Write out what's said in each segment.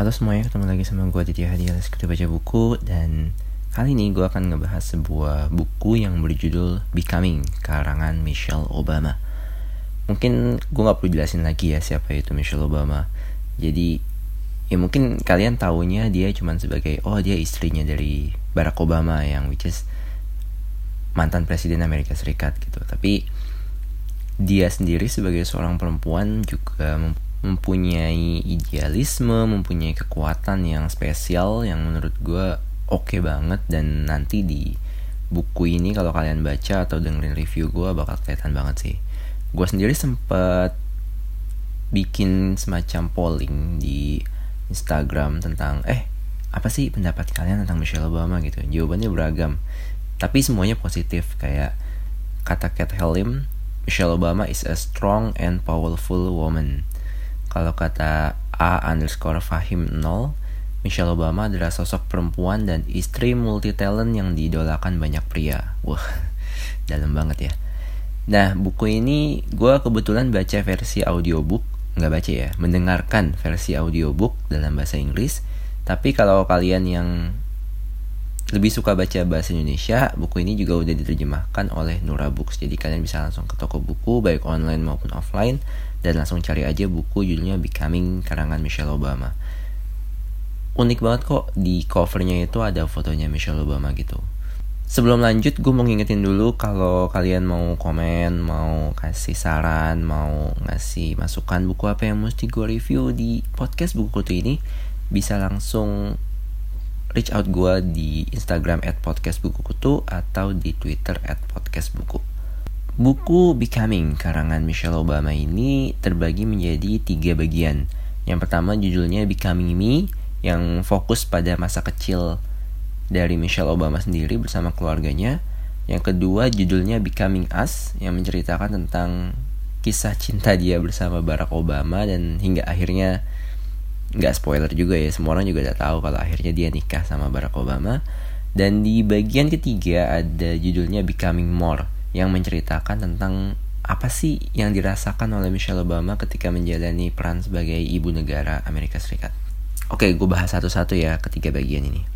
Halo semuanya, ketemu lagi sama gue Aditya Hadi Kita Baca Buku Dan kali ini gue akan ngebahas sebuah buku yang berjudul Becoming Karangan Michelle Obama. Mungkin gue gak perlu jelasin lagi ya siapa itu Michelle Obama. Jadi ya mungkin kalian taunya dia cuman sebagai Oh dia istrinya dari Barack Obama yang which is mantan presiden Amerika Serikat gitu Tapi dia sendiri sebagai seorang perempuan juga mempunyai idealisme, mempunyai kekuatan yang spesial yang menurut gue oke okay banget dan nanti di buku ini kalau kalian baca atau dengerin review gue bakal kelihatan banget sih. Gue sendiri sempet bikin semacam polling di Instagram tentang eh apa sih pendapat kalian tentang Michelle Obama gitu. Jawabannya beragam. Tapi semuanya positif kayak kata Kat Helim, Michelle Obama is a strong and powerful woman kalau kata A underscore Fahim 0, Michelle Obama adalah sosok perempuan dan istri multi talent yang diidolakan banyak pria. Wah, dalam banget ya. Nah, buku ini gue kebetulan baca versi audiobook, nggak baca ya, mendengarkan versi audiobook dalam bahasa Inggris. Tapi kalau kalian yang lebih suka baca bahasa Indonesia, buku ini juga udah diterjemahkan oleh Nura Books. Jadi kalian bisa langsung ke toko buku, baik online maupun offline, dan langsung cari aja buku judulnya Becoming karangan Michelle Obama. Unik banget kok di covernya itu ada fotonya Michelle Obama gitu. Sebelum lanjut, gue mau ngingetin dulu kalau kalian mau komen, mau kasih saran, mau ngasih masukan buku apa yang mesti gue review di podcast buku kutu ini, bisa langsung reach out gue di Instagram at podcast buku kutu atau di Twitter at podcast buku. Buku Becoming karangan Michelle Obama ini terbagi menjadi tiga bagian. Yang pertama judulnya Becoming Me yang fokus pada masa kecil dari Michelle Obama sendiri bersama keluarganya. Yang kedua judulnya Becoming Us yang menceritakan tentang kisah cinta dia bersama Barack Obama dan hingga akhirnya nggak spoiler juga ya semua orang juga udah tahu kalau akhirnya dia nikah sama Barack Obama dan di bagian ketiga ada judulnya Becoming More yang menceritakan tentang apa sih yang dirasakan oleh Michelle Obama ketika menjalani peran sebagai ibu negara Amerika Serikat. Oke, gue bahas satu-satu ya ketiga bagian ini.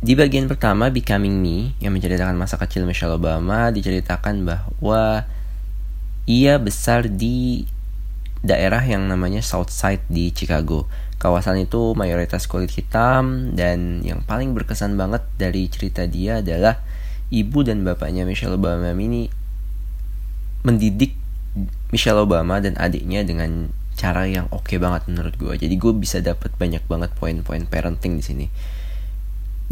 Di bagian pertama, Becoming Me, yang menceritakan masa kecil Michelle Obama, diceritakan bahwa ia besar di daerah yang namanya South Side di Chicago. Kawasan itu mayoritas kulit hitam dan yang paling berkesan banget dari cerita dia adalah ibu dan bapaknya Michelle Obama ini mendidik Michelle Obama dan adiknya dengan cara yang oke okay banget menurut gue. Jadi gue bisa dapat banyak banget poin-poin parenting di sini.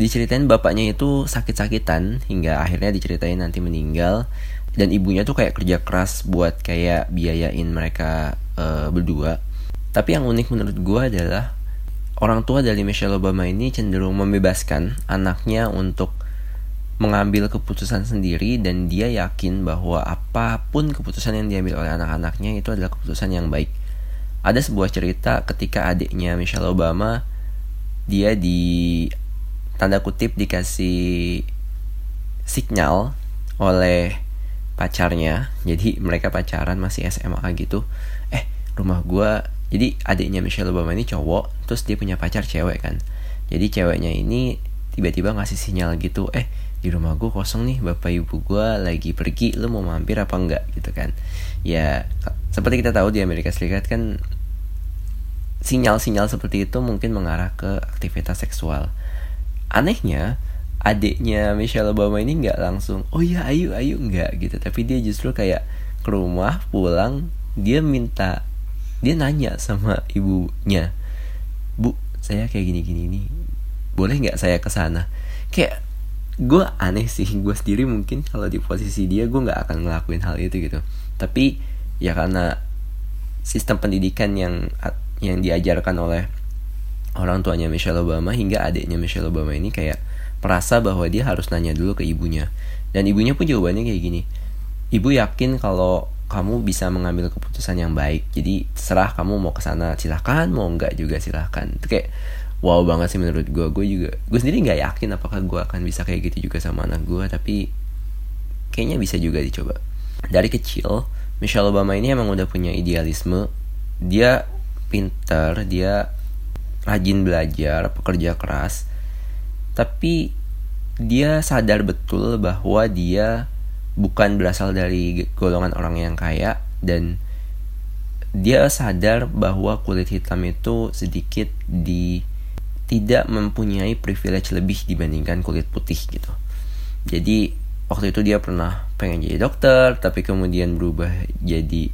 Diceritain bapaknya itu sakit-sakitan hingga akhirnya diceritain nanti meninggal dan ibunya tuh kayak kerja keras buat kayak biayain mereka uh, berdua. Tapi yang unik menurut gue adalah orang tua dari Michelle Obama ini cenderung membebaskan anaknya untuk mengambil keputusan sendiri dan dia yakin bahwa apa pun keputusan yang diambil oleh anak-anaknya itu adalah keputusan yang baik. Ada sebuah cerita ketika adiknya Michelle Obama dia di tanda kutip dikasih sinyal oleh pacarnya. Jadi mereka pacaran masih SMA gitu. Eh, rumah gua jadi adiknya Michelle Obama ini cowok, terus dia punya pacar cewek kan. Jadi ceweknya ini tiba-tiba ngasih sinyal gitu, eh di rumah gue kosong nih bapak ibu gue lagi pergi lu mau mampir apa enggak gitu kan ya seperti kita tahu di Amerika Serikat kan sinyal-sinyal seperti itu mungkin mengarah ke aktivitas seksual anehnya adiknya Michelle Obama ini nggak langsung oh ya ayo ayo enggak gitu. Tapi dia justru kayak ke rumah pulang dia minta dia nanya sama ibunya bu saya kayak gini gini nih boleh nggak saya ke sana? Kayak gue aneh sih gue sendiri mungkin kalau di posisi dia gue nggak akan ngelakuin hal itu gitu. Tapi ya karena sistem pendidikan yang yang diajarkan oleh orang tuanya Michelle Obama hingga adiknya Michelle Obama ini kayak merasa bahwa dia harus nanya dulu ke ibunya. Dan ibunya pun jawabannya kayak gini ibu yakin kalau kamu bisa mengambil keputusan yang baik jadi serah kamu mau ke sana silahkan mau enggak juga silahkan. Itu kayak wow banget sih menurut gue gue juga gue sendiri nggak yakin apakah gue akan bisa kayak gitu juga sama anak gue tapi kayaknya bisa juga dicoba dari kecil Michelle Obama ini emang udah punya idealisme. Dia pinter dia rajin belajar pekerja keras tapi dia sadar betul bahwa dia bukan berasal dari golongan orang yang kaya dan dia sadar bahwa kulit hitam itu sedikit di tidak mempunyai privilege lebih dibandingkan kulit putih gitu. Jadi waktu itu dia pernah pengen jadi dokter tapi kemudian berubah jadi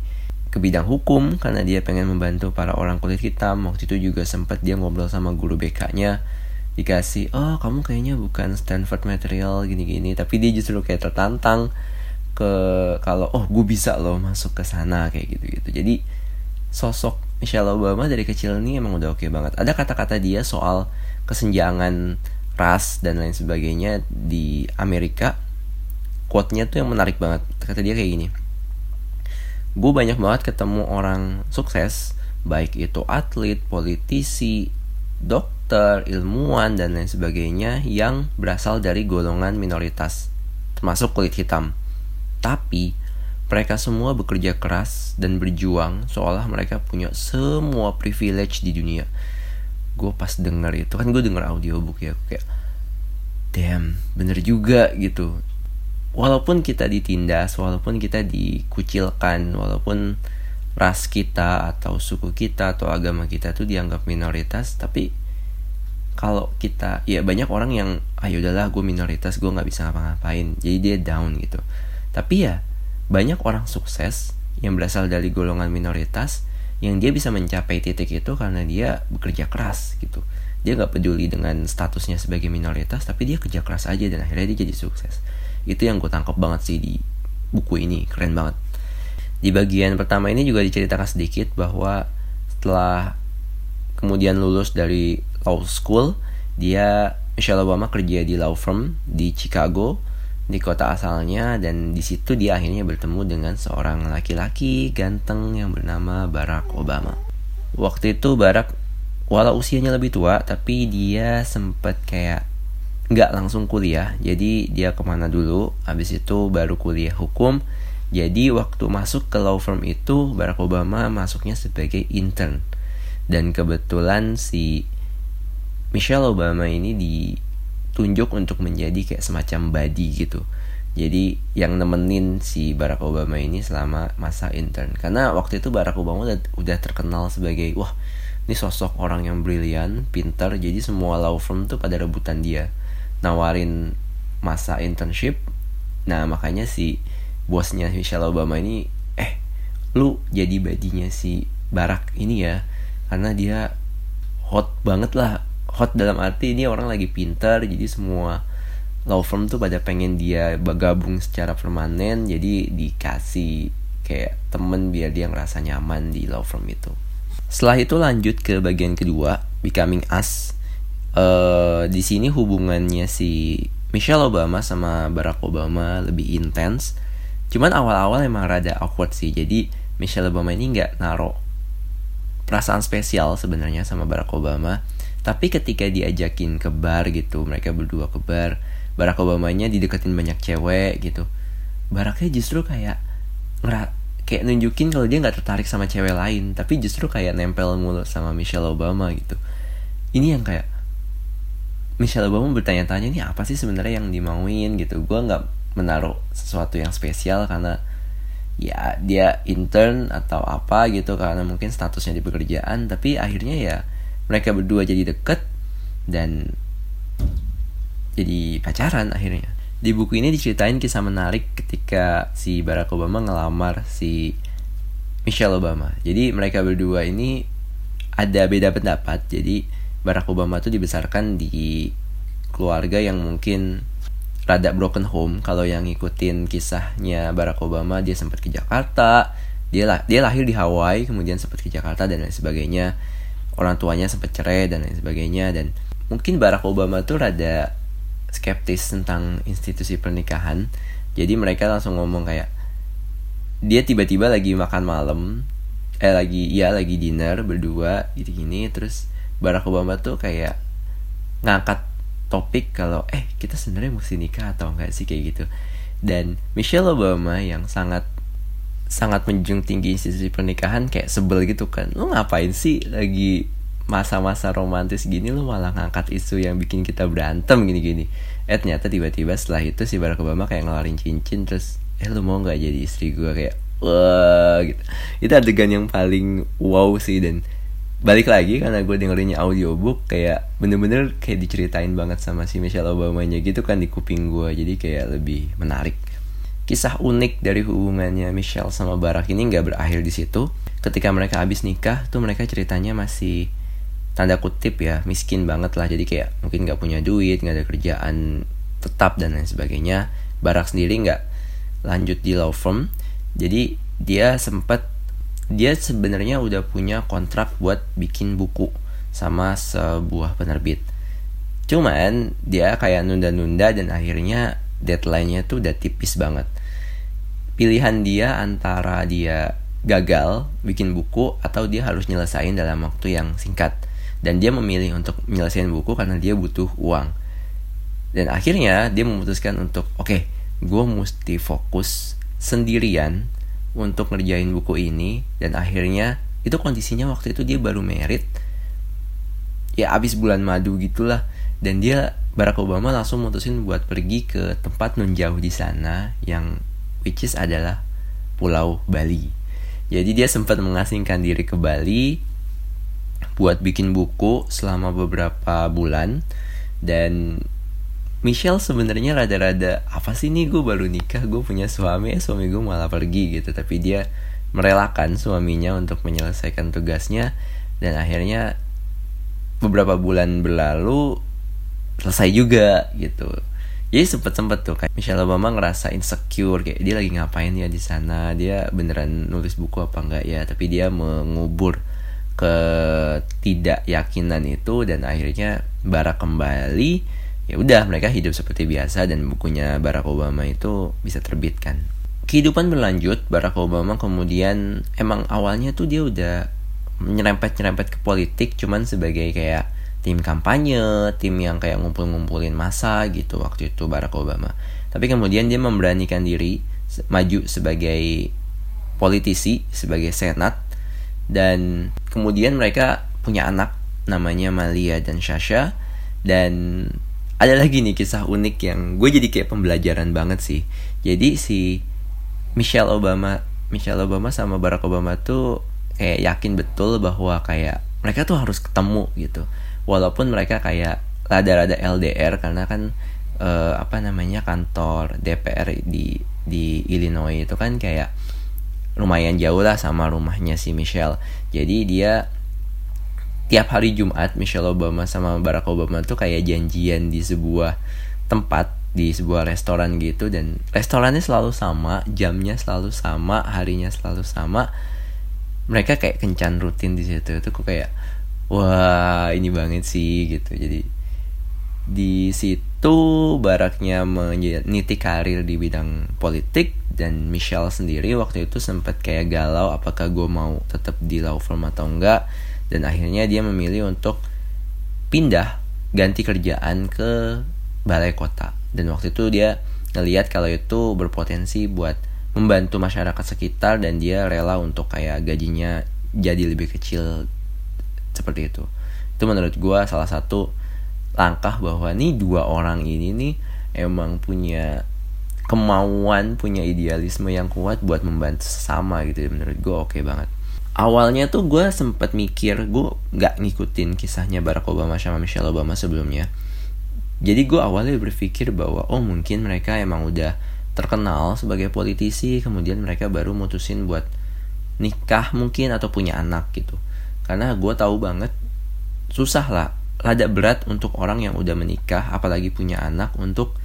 ke bidang hukum karena dia pengen membantu para orang kulit hitam. Waktu itu juga sempat dia ngobrol sama guru BK-nya dikasih oh kamu kayaknya bukan Stanford material gini-gini tapi dia justru kayak tertantang ke kalau oh gue bisa loh masuk ke sana kayak gitu-gitu jadi sosok Michelle Obama dari kecil ini emang udah oke okay banget. Ada kata-kata dia soal kesenjangan ras dan lain sebagainya di Amerika. Quote-nya tuh yang menarik banget. Kata dia kayak gini. Gue banyak banget ketemu orang sukses, baik itu atlet, politisi, dokter, ilmuwan, dan lain sebagainya yang berasal dari golongan minoritas, termasuk kulit hitam. Tapi mereka semua bekerja keras dan berjuang seolah mereka punya semua privilege di dunia. Gue pas denger itu kan gue denger audiobook ya kayak damn bener juga gitu. Walaupun kita ditindas, walaupun kita dikucilkan, walaupun ras kita atau suku kita atau agama kita tuh dianggap minoritas, tapi kalau kita ya banyak orang yang ayo ah, udahlah gue minoritas gue nggak bisa ngapa-ngapain. Jadi dia down gitu. Tapi ya banyak orang sukses yang berasal dari golongan minoritas yang dia bisa mencapai titik itu karena dia bekerja keras gitu. Dia nggak peduli dengan statusnya sebagai minoritas tapi dia kerja keras aja dan akhirnya dia jadi sukses itu yang gue tangkap banget sih di buku ini keren banget di bagian pertama ini juga diceritakan sedikit bahwa setelah kemudian lulus dari law school dia Michelle Obama kerja di law firm di Chicago di kota asalnya dan di situ dia akhirnya bertemu dengan seorang laki-laki ganteng yang bernama Barack Obama. Waktu itu Barack walau usianya lebih tua tapi dia sempet kayak nggak langsung kuliah. Jadi dia ke mana dulu? Habis itu baru kuliah hukum. Jadi waktu masuk ke law firm itu Barack Obama masuknya sebagai intern. Dan kebetulan si Michelle Obama ini di tunjuk untuk menjadi kayak semacam body gitu. Jadi yang nemenin si Barack Obama ini selama masa intern. Karena waktu itu Barack Obama udah, udah terkenal sebagai wah ini sosok orang yang brilian pintar. Jadi semua law firm tuh pada rebutan dia nawarin masa internship. Nah makanya si bosnya Michelle Obama ini eh lu jadi badinya si Barack ini ya karena dia hot banget lah. Hot dalam arti ini orang lagi pintar jadi semua law firm tuh pada pengen dia bergabung secara permanen jadi dikasih kayak temen biar dia ngerasa nyaman di law firm itu. Setelah itu lanjut ke bagian kedua becoming us uh, di sini hubungannya si Michelle Obama sama Barack Obama lebih intens. Cuman awal-awal emang rada awkward sih. Jadi Michelle Obama ini nggak naro perasaan spesial sebenarnya sama Barack Obama. Tapi ketika diajakin ke bar gitu mereka berdua ke bar Barack Obamanya dideketin banyak cewek gitu. Baracknya justru kayak ngerak kayak nunjukin kalau dia nggak tertarik sama cewek lain tapi justru kayak nempel mulu sama Michelle Obama gitu. Ini yang kayak Michelle Obama bertanya-tanya ini apa sih sebenarnya yang dimauin? Gitu. Gue nggak menaruh sesuatu yang spesial karena ya dia intern atau apa gitu karena mungkin statusnya di pekerjaan. Tapi akhirnya ya mereka berdua jadi deket dan jadi pacaran akhirnya. Di buku ini diceritain kisah menarik ketika si Barack Obama ngelamar si Michelle Obama. Jadi mereka berdua ini ada beda pendapat. Jadi Barack Obama tuh dibesarkan di keluarga yang mungkin rada broken home. Kalau yang ngikutin kisahnya Barack Obama dia sempat ke Jakarta dia lah dia lahir di Hawaii kemudian sempat ke Jakarta dan lain sebagainya. Orang tuanya sempat cerai dan lain sebagainya. Dan mungkin Barack Obama tuh rada skeptis tentang institusi pernikahan. Jadi mereka langsung ngomong kayak dia tiba-tiba lagi makan malam eh lagi ya lagi dinner berdua gitu gini terus Barack Obama tuh kayak ngangkat topik kalau eh kita sebenarnya mesti nikah atau enggak sih? kayak gitu. Dan Michelle Obama yang sangat sangat menjunjung tinggi institusi pernikahan kayak sebel gitu kan lu ngapain sih lagi masa-masa romantis gini? Lu malah ngangkat isu yang bikin kita berantem gini-gini. Eh ternyata tiba-tiba setelah itu si Barack Obama kayak ngeluarin cincin terus eh lu mau nggak jadi istri gue kayak wah gitu. Itu adegan yang paling wow sih dan balik lagi karena gue dengerinnya audiobook kayak bener-bener kayak diceritain banget sama si Michelle Obama nya gitu kan di kuping gue. Jadi kayak lebih menarik. Kisah unik dari hubungannya Michelle sama Barack ini nggak berakhir di situ. Ketika mereka habis nikah tuh mereka ceritanya masih tanda kutip ya miskin banget lah. Jadi kayak mungkin nggak punya duit nggak ada kerjaan tetap dan lain sebagainya. Barack sendiri nggak lanjut di law firm. Jadi dia sempat dia sebenarnya udah punya kontrak buat bikin buku sama sebuah penerbit. Cuman dia kayak nunda-nunda dan akhirnya deadline-nya tuh udah tipis banget. Pilihan dia antara dia gagal bikin buku atau dia harus nyelesain dalam waktu yang singkat. Dan dia memilih untuk menyelesaikan buku karena dia butuh uang. Dan akhirnya dia memutuskan untuk oke, okay, gue mesti fokus sendirian untuk ngerjain buku ini dan akhirnya itu kondisinya waktu itu dia baru merit. Ya abis bulan madu gitulah. Dan dia Barack Obama langsung mutusin buat pergi ke tempat non jauh di sana yang which is adalah Pulau Bali. Jadi dia sempat mengasingkan diri ke Bali buat bikin buku selama beberapa bulan. Dan Michelle sebenarnya rada-rada apa sih nih gue baru nikah gue punya suami eh, suami gue malah pergi gitu. Tapi dia merelakan suaminya untuk menyelesaikan tugasnya. Dan akhirnya beberapa bulan berlalu selesai juga gitu. Jadi sempet sempet tuh kayak Michelle Obama ngerasa insecure kayak dia lagi ngapain ya di sana? Dia beneran nulis buku apa enggak ya? Tapi dia mengubur ketidakyakinan itu dan akhirnya bara kembali ya udah mereka hidup seperti biasa dan bukunya Barack Obama itu bisa terbitkan. Kehidupan berlanjut, Barack Obama kemudian emang awalnya tuh dia udah nyerempet-nyerempet ke politik cuman sebagai kayak tim kampanye, tim yang kayak ngumpul-ngumpulin masa gitu waktu itu Barack Obama. Tapi kemudian dia memberanikan diri maju sebagai politisi, sebagai senat dan kemudian mereka punya anak namanya Malia dan Shasha dan ada lagi nih kisah unik yang gue jadi kayak pembelajaran banget sih. Jadi si Michelle Obama Michelle Obama sama Barack Obama tuh kayak yakin betul bahwa kayak mereka tuh harus ketemu gitu. Walaupun mereka kayak rada-rada LDR karena kan uh, apa namanya kantor DPR di di Illinois itu kan kayak lumayan jauh lah sama rumahnya si Michelle. Jadi dia tiap hari Jumat Michelle Obama sama Barack Obama tuh kayak janjian di sebuah tempat di sebuah restoran gitu. Dan restorannya selalu sama jamnya selalu sama harinya selalu sama. Mereka kayak kencan rutin di situ. Itu kok kayak wah ini banget sih gitu. Jadi di situ Baraknya meniti karir di bidang politik. Dan Michelle sendiri waktu itu sempat kayak galau apakah gue mau tetap di law firm atau enggak dan akhirnya dia memilih untuk pindah ganti kerjaan ke balai kota. Dan waktu itu dia ngelihat kalau itu berpotensi buat membantu masyarakat sekitar dan dia rela untuk kayak gajinya jadi lebih kecil seperti itu. Itu menurut gue salah satu langkah bahwa nih dua orang ini nih emang punya kemauan punya idealisme yang kuat buat membantu sesama gitu menurut gue oke okay banget awalnya tuh gue sempet mikir gue nggak ngikutin kisahnya Barack Obama sama Michelle Obama sebelumnya. Jadi gue awalnya berpikir bahwa oh mungkin mereka emang udah terkenal sebagai politisi kemudian mereka baru mutusin buat nikah mungkin atau punya anak gitu. Karena gue tahu banget susah lah rada berat untuk orang yang udah menikah apalagi punya anak untuk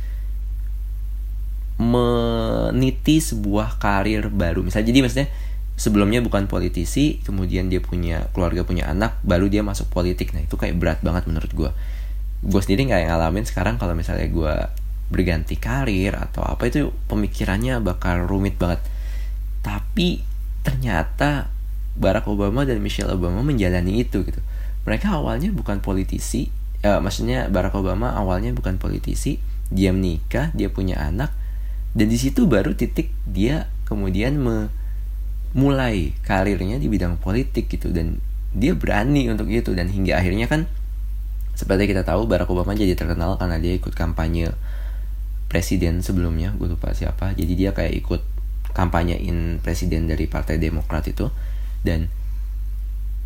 meniti sebuah karir baru. Misalnya jadi maksudnya sebelumnya bukan politisi kemudian dia punya keluarga punya anak baru dia masuk politik. Nah itu kayak berat banget menurut gue gue sendiri nggak ngalamin sekarang kalau misalnya gue berganti karir atau apa itu pemikirannya bakal rumit banget. Tapi ternyata Barack Obama dan Michelle Obama menjalani itu gitu. Mereka awalnya bukan politisi uh, maksudnya Barack Obama awalnya bukan politisi dia menikah dia punya anak dan di situ baru titik dia kemudian memulai karirnya di bidang politik gitu dan dia berani untuk itu dan hingga akhirnya kan seperti kita tahu Barack Obama jadi terkenal karena dia ikut kampanye presiden sebelumnya gue lupa siapa jadi dia kayak ikut kampanyein presiden dari partai Demokrat itu dan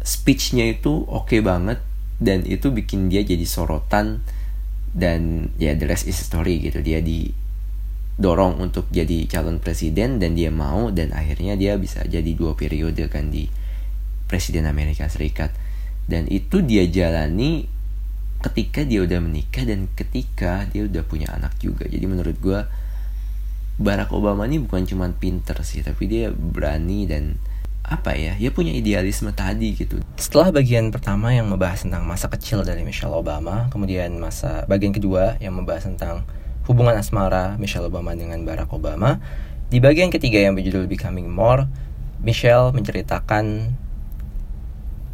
speechnya itu oke okay banget dan itu bikin dia jadi sorotan dan ya the rest is story gitu dia didorong untuk jadi calon presiden dan dia mau dan akhirnya dia bisa jadi dua periode kan di presiden Amerika Serikat. Dan itu dia jalani ketika dia udah menikah dan ketika dia udah punya anak juga. Jadi menurut gue Barack Obama ini bukan cuma pinter sih tapi dia berani dan apa ya dia punya idealisme tadi gitu. Setelah bagian pertama yang membahas tentang masa kecil dari Michelle Obama kemudian masa bagian kedua yang membahas tentang hubungan asmara Michelle Obama dengan Barack Obama di bagian ketiga yang berjudul Becoming More Michelle menceritakan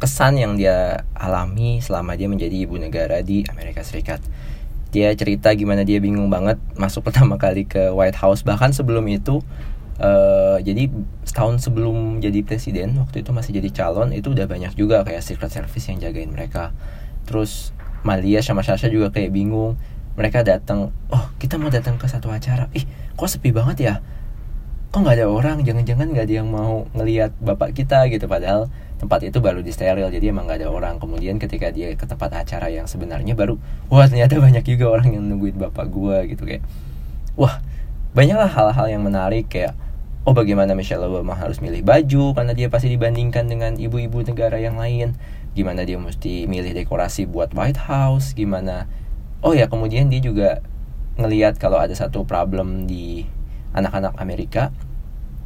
kesan yang dia alami selama dia menjadi ibu negara di Amerika Serikat. Dia cerita gimana dia bingung banget masuk pertama kali ke White House bahkan sebelum itu uh, jadi setahun sebelum jadi presiden waktu itu masih jadi calon itu udah banyak juga kayak Secret Service yang jagain mereka. Terus Malia sama Sasha juga kayak bingung. Mereka datang, oh kita mau datang ke satu acara. Ih, kok sepi banget ya? Kok nggak ada orang? Jangan-jangan nggak ada yang mau ngelihat bapak kita gitu. Padahal tempat itu baru di steril jadi emang gak ada orang kemudian ketika dia ke tempat acara yang sebenarnya baru wah ternyata banyak juga orang yang nungguin bapak gue gitu kayak wah banyaklah hal-hal yang menarik kayak oh bagaimana Michelle Obama harus milih baju karena dia pasti dibandingkan dengan ibu-ibu negara yang lain gimana dia mesti milih dekorasi buat White House gimana oh ya kemudian dia juga ngelihat kalau ada satu problem di anak-anak Amerika.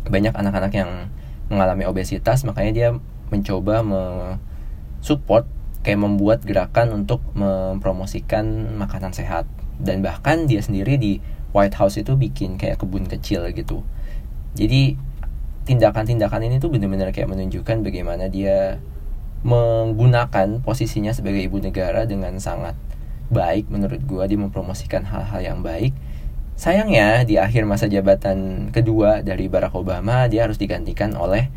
Banyak anak-anak yang mengalami obesitas makanya dia mencoba support kayak membuat gerakan untuk mempromosikan makanan sehat. Dan bahkan dia sendiri di White House itu bikin kayak kebun kecil gitu. Jadi tindakan-tindakan ini tuh benar-benar kayak menunjukkan bagaimana dia menggunakan posisinya sebagai ibu negara dengan sangat baik menurut gue dia mempromosikan hal-hal yang baik sayangnya di akhir masa jabatan kedua dari Barack Obama dia harus digantikan oleh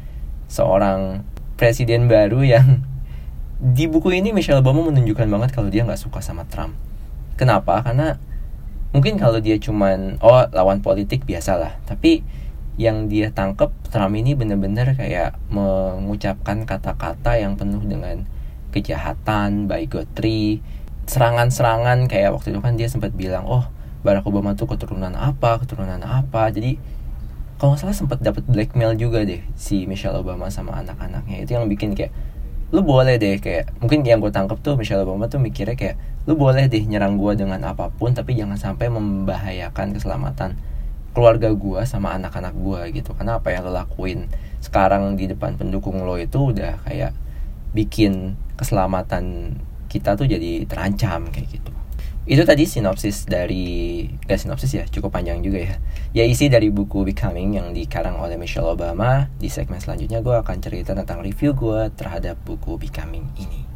seorang presiden baru yang di buku ini Michelle Obama menunjukkan banget kalau dia nggak suka sama Trump. Kenapa? Karena mungkin kalau dia cuman oh lawan politik biasalah, tapi yang dia tangkep Trump ini bener-bener kayak mengucapkan kata-kata yang penuh dengan kejahatan, bigotry, serangan-serangan kayak waktu itu kan dia sempat bilang, "Oh, Barack Obama tuh keturunan apa, keturunan apa." Jadi kalau nggak salah sempat dapat blackmail juga deh si Michelle Obama sama anak-anaknya itu yang bikin kayak lu boleh deh kayak mungkin yang gue tangkap tuh Michelle Obama tuh mikirnya kayak lu boleh deh nyerang gue dengan apa pun tapi jangan sampai membahayakan keselamatan keluarga gue sama anak-anak gue gitu karena apa yang lo lakuin sekarang di depan pendukung lo itu udah kayak bikin keselamatan kita tuh jadi terancam kayak gitu. Itu tadi sinopsis dari gak sinopsis ya cukup panjang juga ya. Ya isi dari buku Becoming yang dikarang oleh Michelle Obama di segmen selanjutnya gue akan cerita tentang review gue terhadap buku Becoming ini.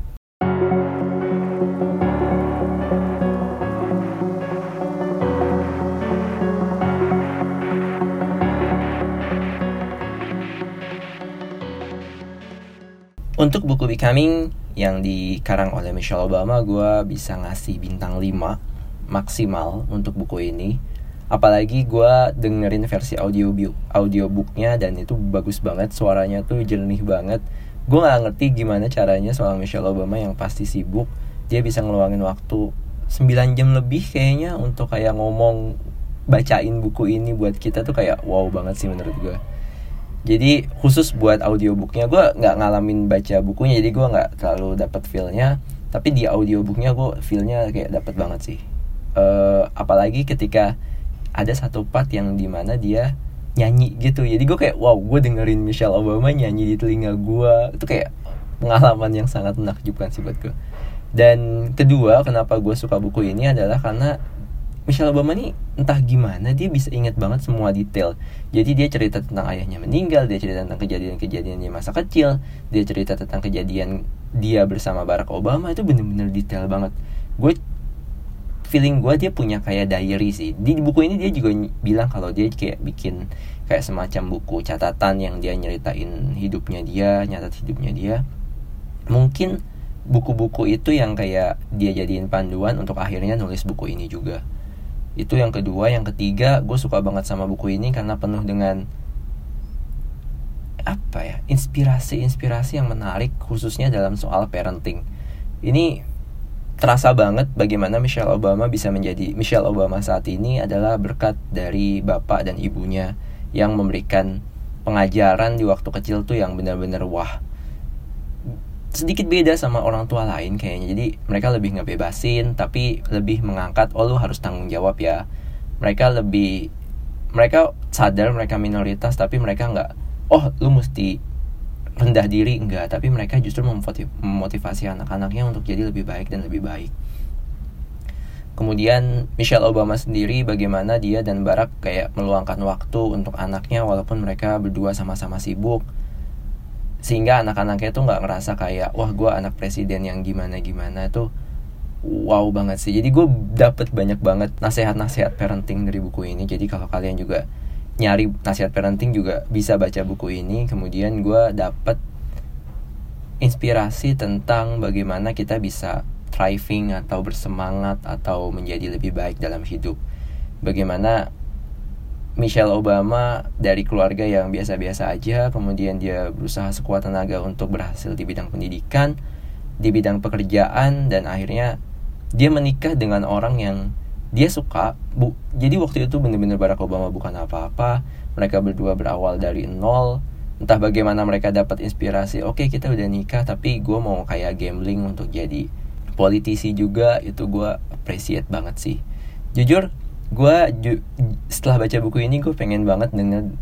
Untuk buku Becoming yang dikarang oleh Michelle Obama, gue bisa ngasih bintang 5 maksimal untuk buku ini. Apalagi gue dengerin versi audio audiobooknya dan itu bagus banget, suaranya tuh jernih banget. Gue gak ngerti gimana caranya soal Michelle Obama yang pasti sibuk, dia bisa ngeluangin waktu 9 jam lebih kayaknya untuk kayak ngomong bacain buku ini buat kita tuh kayak wow banget sih menurut gue jadi khusus buat audiobooknya gue nggak ngalamin baca bukunya jadi gue nggak terlalu dapat feelnya. Tapi di audiobooknya gue feelnya kayak dapat banget sih. Uh, apalagi ketika ada satu part yang di mana dia nyanyi gitu. Jadi gue kayak wow gue dengerin Michelle Obama nyanyi di telinga gue itu kayak pengalaman yang sangat menakjubkan sih buat gue dan kedua kenapa gue suka buku ini adalah karena Michelle Obama nih entah gimana dia bisa ingat banget semua detail. Jadi dia cerita tentang ayahnya meninggal, dia cerita tentang kejadian-kejadian di masa kecil, dia cerita tentang kejadian dia bersama Barack Obama itu bener-bener detail banget. Gue feeling gue dia punya kayak diary sih. Di buku ini dia juga bilang kalau dia kayak bikin kayak semacam buku catatan yang dia nyeritain hidupnya dia, nyatat hidupnya dia. Mungkin buku-buku itu yang kayak dia jadiin panduan untuk akhirnya nulis buku ini juga itu yang kedua. Yang ketiga gue suka banget sama buku ini karena penuh dengan apa ya inspirasi-inspirasi yang menarik khususnya dalam soal parenting. Ini terasa banget bagaimana Michelle Obama bisa menjadi Michelle Obama saat ini adalah berkat dari bapak dan ibunya yang memberikan pengajaran di waktu kecil tuh yang benar-benar wah sedikit beda sama orang tua lain kayaknya. Jadi mereka lebih ngebebasin tapi lebih mengangkat oh lu harus tanggung jawab ya. Mereka lebih mereka sadar mereka minoritas tapi mereka nggak oh lu mesti rendah diri. Enggak tapi mereka justru memotivasi anak-anaknya untuk jadi lebih baik dan lebih baik. Kemudian Michelle Obama sendiri bagaimana dia dan Barack kayak meluangkan waktu untuk anaknya walaupun mereka berdua sama-sama sibuk sehingga anak-anaknya tuh nggak ngerasa kayak wah gue anak presiden yang gimana gimana tuh wow banget sih. Jadi gue dapet banyak banget nasihat-nasihat parenting dari buku ini. Jadi kalau kalian juga nyari nasihat parenting juga bisa baca buku ini. Kemudian gue dapet inspirasi tentang bagaimana kita bisa thriving atau bersemangat atau menjadi lebih baik dalam hidup. Bagaimana Michelle Obama dari keluarga yang biasa-biasa aja, kemudian dia berusaha sekuat tenaga untuk berhasil di bidang pendidikan, di bidang pekerjaan, dan akhirnya dia menikah dengan orang yang dia suka. Bu, jadi waktu itu benar-benar Barack Obama bukan apa-apa. Mereka berdua berawal dari nol. Entah bagaimana mereka dapat inspirasi. Oke, okay, kita udah nikah, tapi gue mau kayak gambling untuk jadi politisi juga. Itu gue appreciate banget sih. Jujur, gue setelah baca buku ini gue pengen banget dengan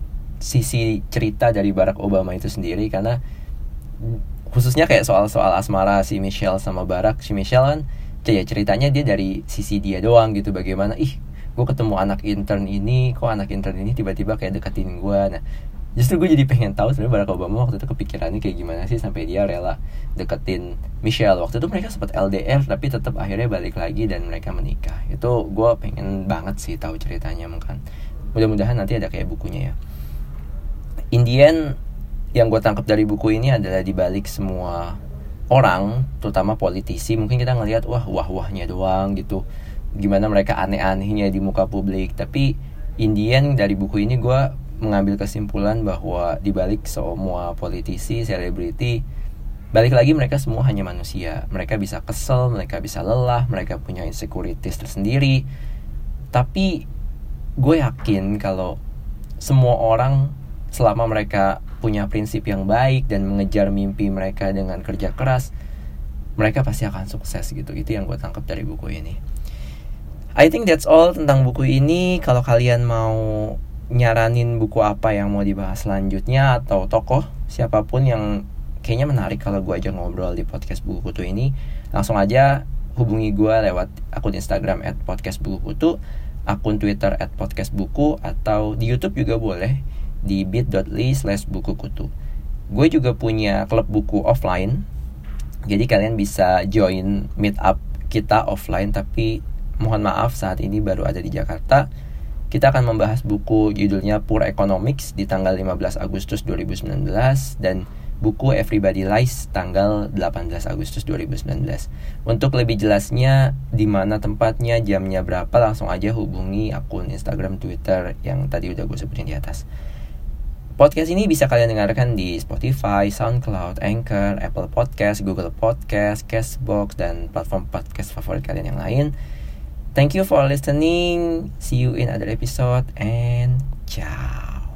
sisi cerita dari Barack Obama itu sendiri. Karena khususnya kayak soal-soal asmara si Michelle sama Barack. Si Michelle kan ya ceritanya dia dari sisi dia doang gitu. Bagaimana ih gue ketemu anak intern ini kok anak intern ini tiba-tiba kayak deketin gue nah justru gue jadi pengen tahu sebenarnya Barack Obama waktu itu kepikirannya kayak gimana sih sampai dia rela deketin Michelle. Waktu itu mereka sempat LDR tapi tetap akhirnya balik lagi dan mereka menikah. Itu gue pengen banget sih tahu ceritanya mungkin mudah-mudahan nanti ada kayak bukunya ya. Indian yang gue tangkap dari buku ini adalah dibalik semua orang terutama politisi mungkin kita ngelihat wah wah wahnya doang gitu. Gimana mereka aneh-anehnya di muka publik. Tapi Indian dari buku ini gue mengambil kesimpulan bahwa di balik semua politisi, selebriti, balik lagi mereka semua hanya manusia. Mereka bisa kesel, mereka bisa lelah, mereka punya insecurities tersendiri. Tapi gue yakin kalau semua orang selama mereka punya prinsip yang baik dan mengejar mimpi mereka dengan kerja keras, mereka pasti akan sukses gitu. Itu yang gue tangkap dari buku ini. I think that's all tentang buku ini. Kalau kalian mau nyaranin buku apa yang mau dibahas selanjutnya atau tokoh siapa pun yang kayaknya menarik kalau gue aja ngobrol di podcast buku kutu ini langsung aja hubungi gue lewat akun Instagram at podcast buku kutu akun Twitter at podcast buku atau di YouTube juga boleh di bit.ly slash buku kutu gue juga punya klub buku offline jadi kalian bisa join meet up kita offline tapi mohon maaf saat ini baru ada di Jakarta kita akan membahas buku judulnya Poor Economics di tanggal 15 Agustus 2019 dan buku Everybody Lies tanggal 18 Agustus 2019. Untuk lebih jelasnya di mana tempatnya, jamnya berapa, langsung aja hubungi akun Instagram, Twitter yang tadi udah gue sebutin di atas. Podcast ini bisa kalian dengarkan di Spotify, SoundCloud, Anchor, Apple Podcast, Google Podcast, Castbox, dan platform podcast favorit kalian yang lain. Thank you for listening. See you in other episode and ciao.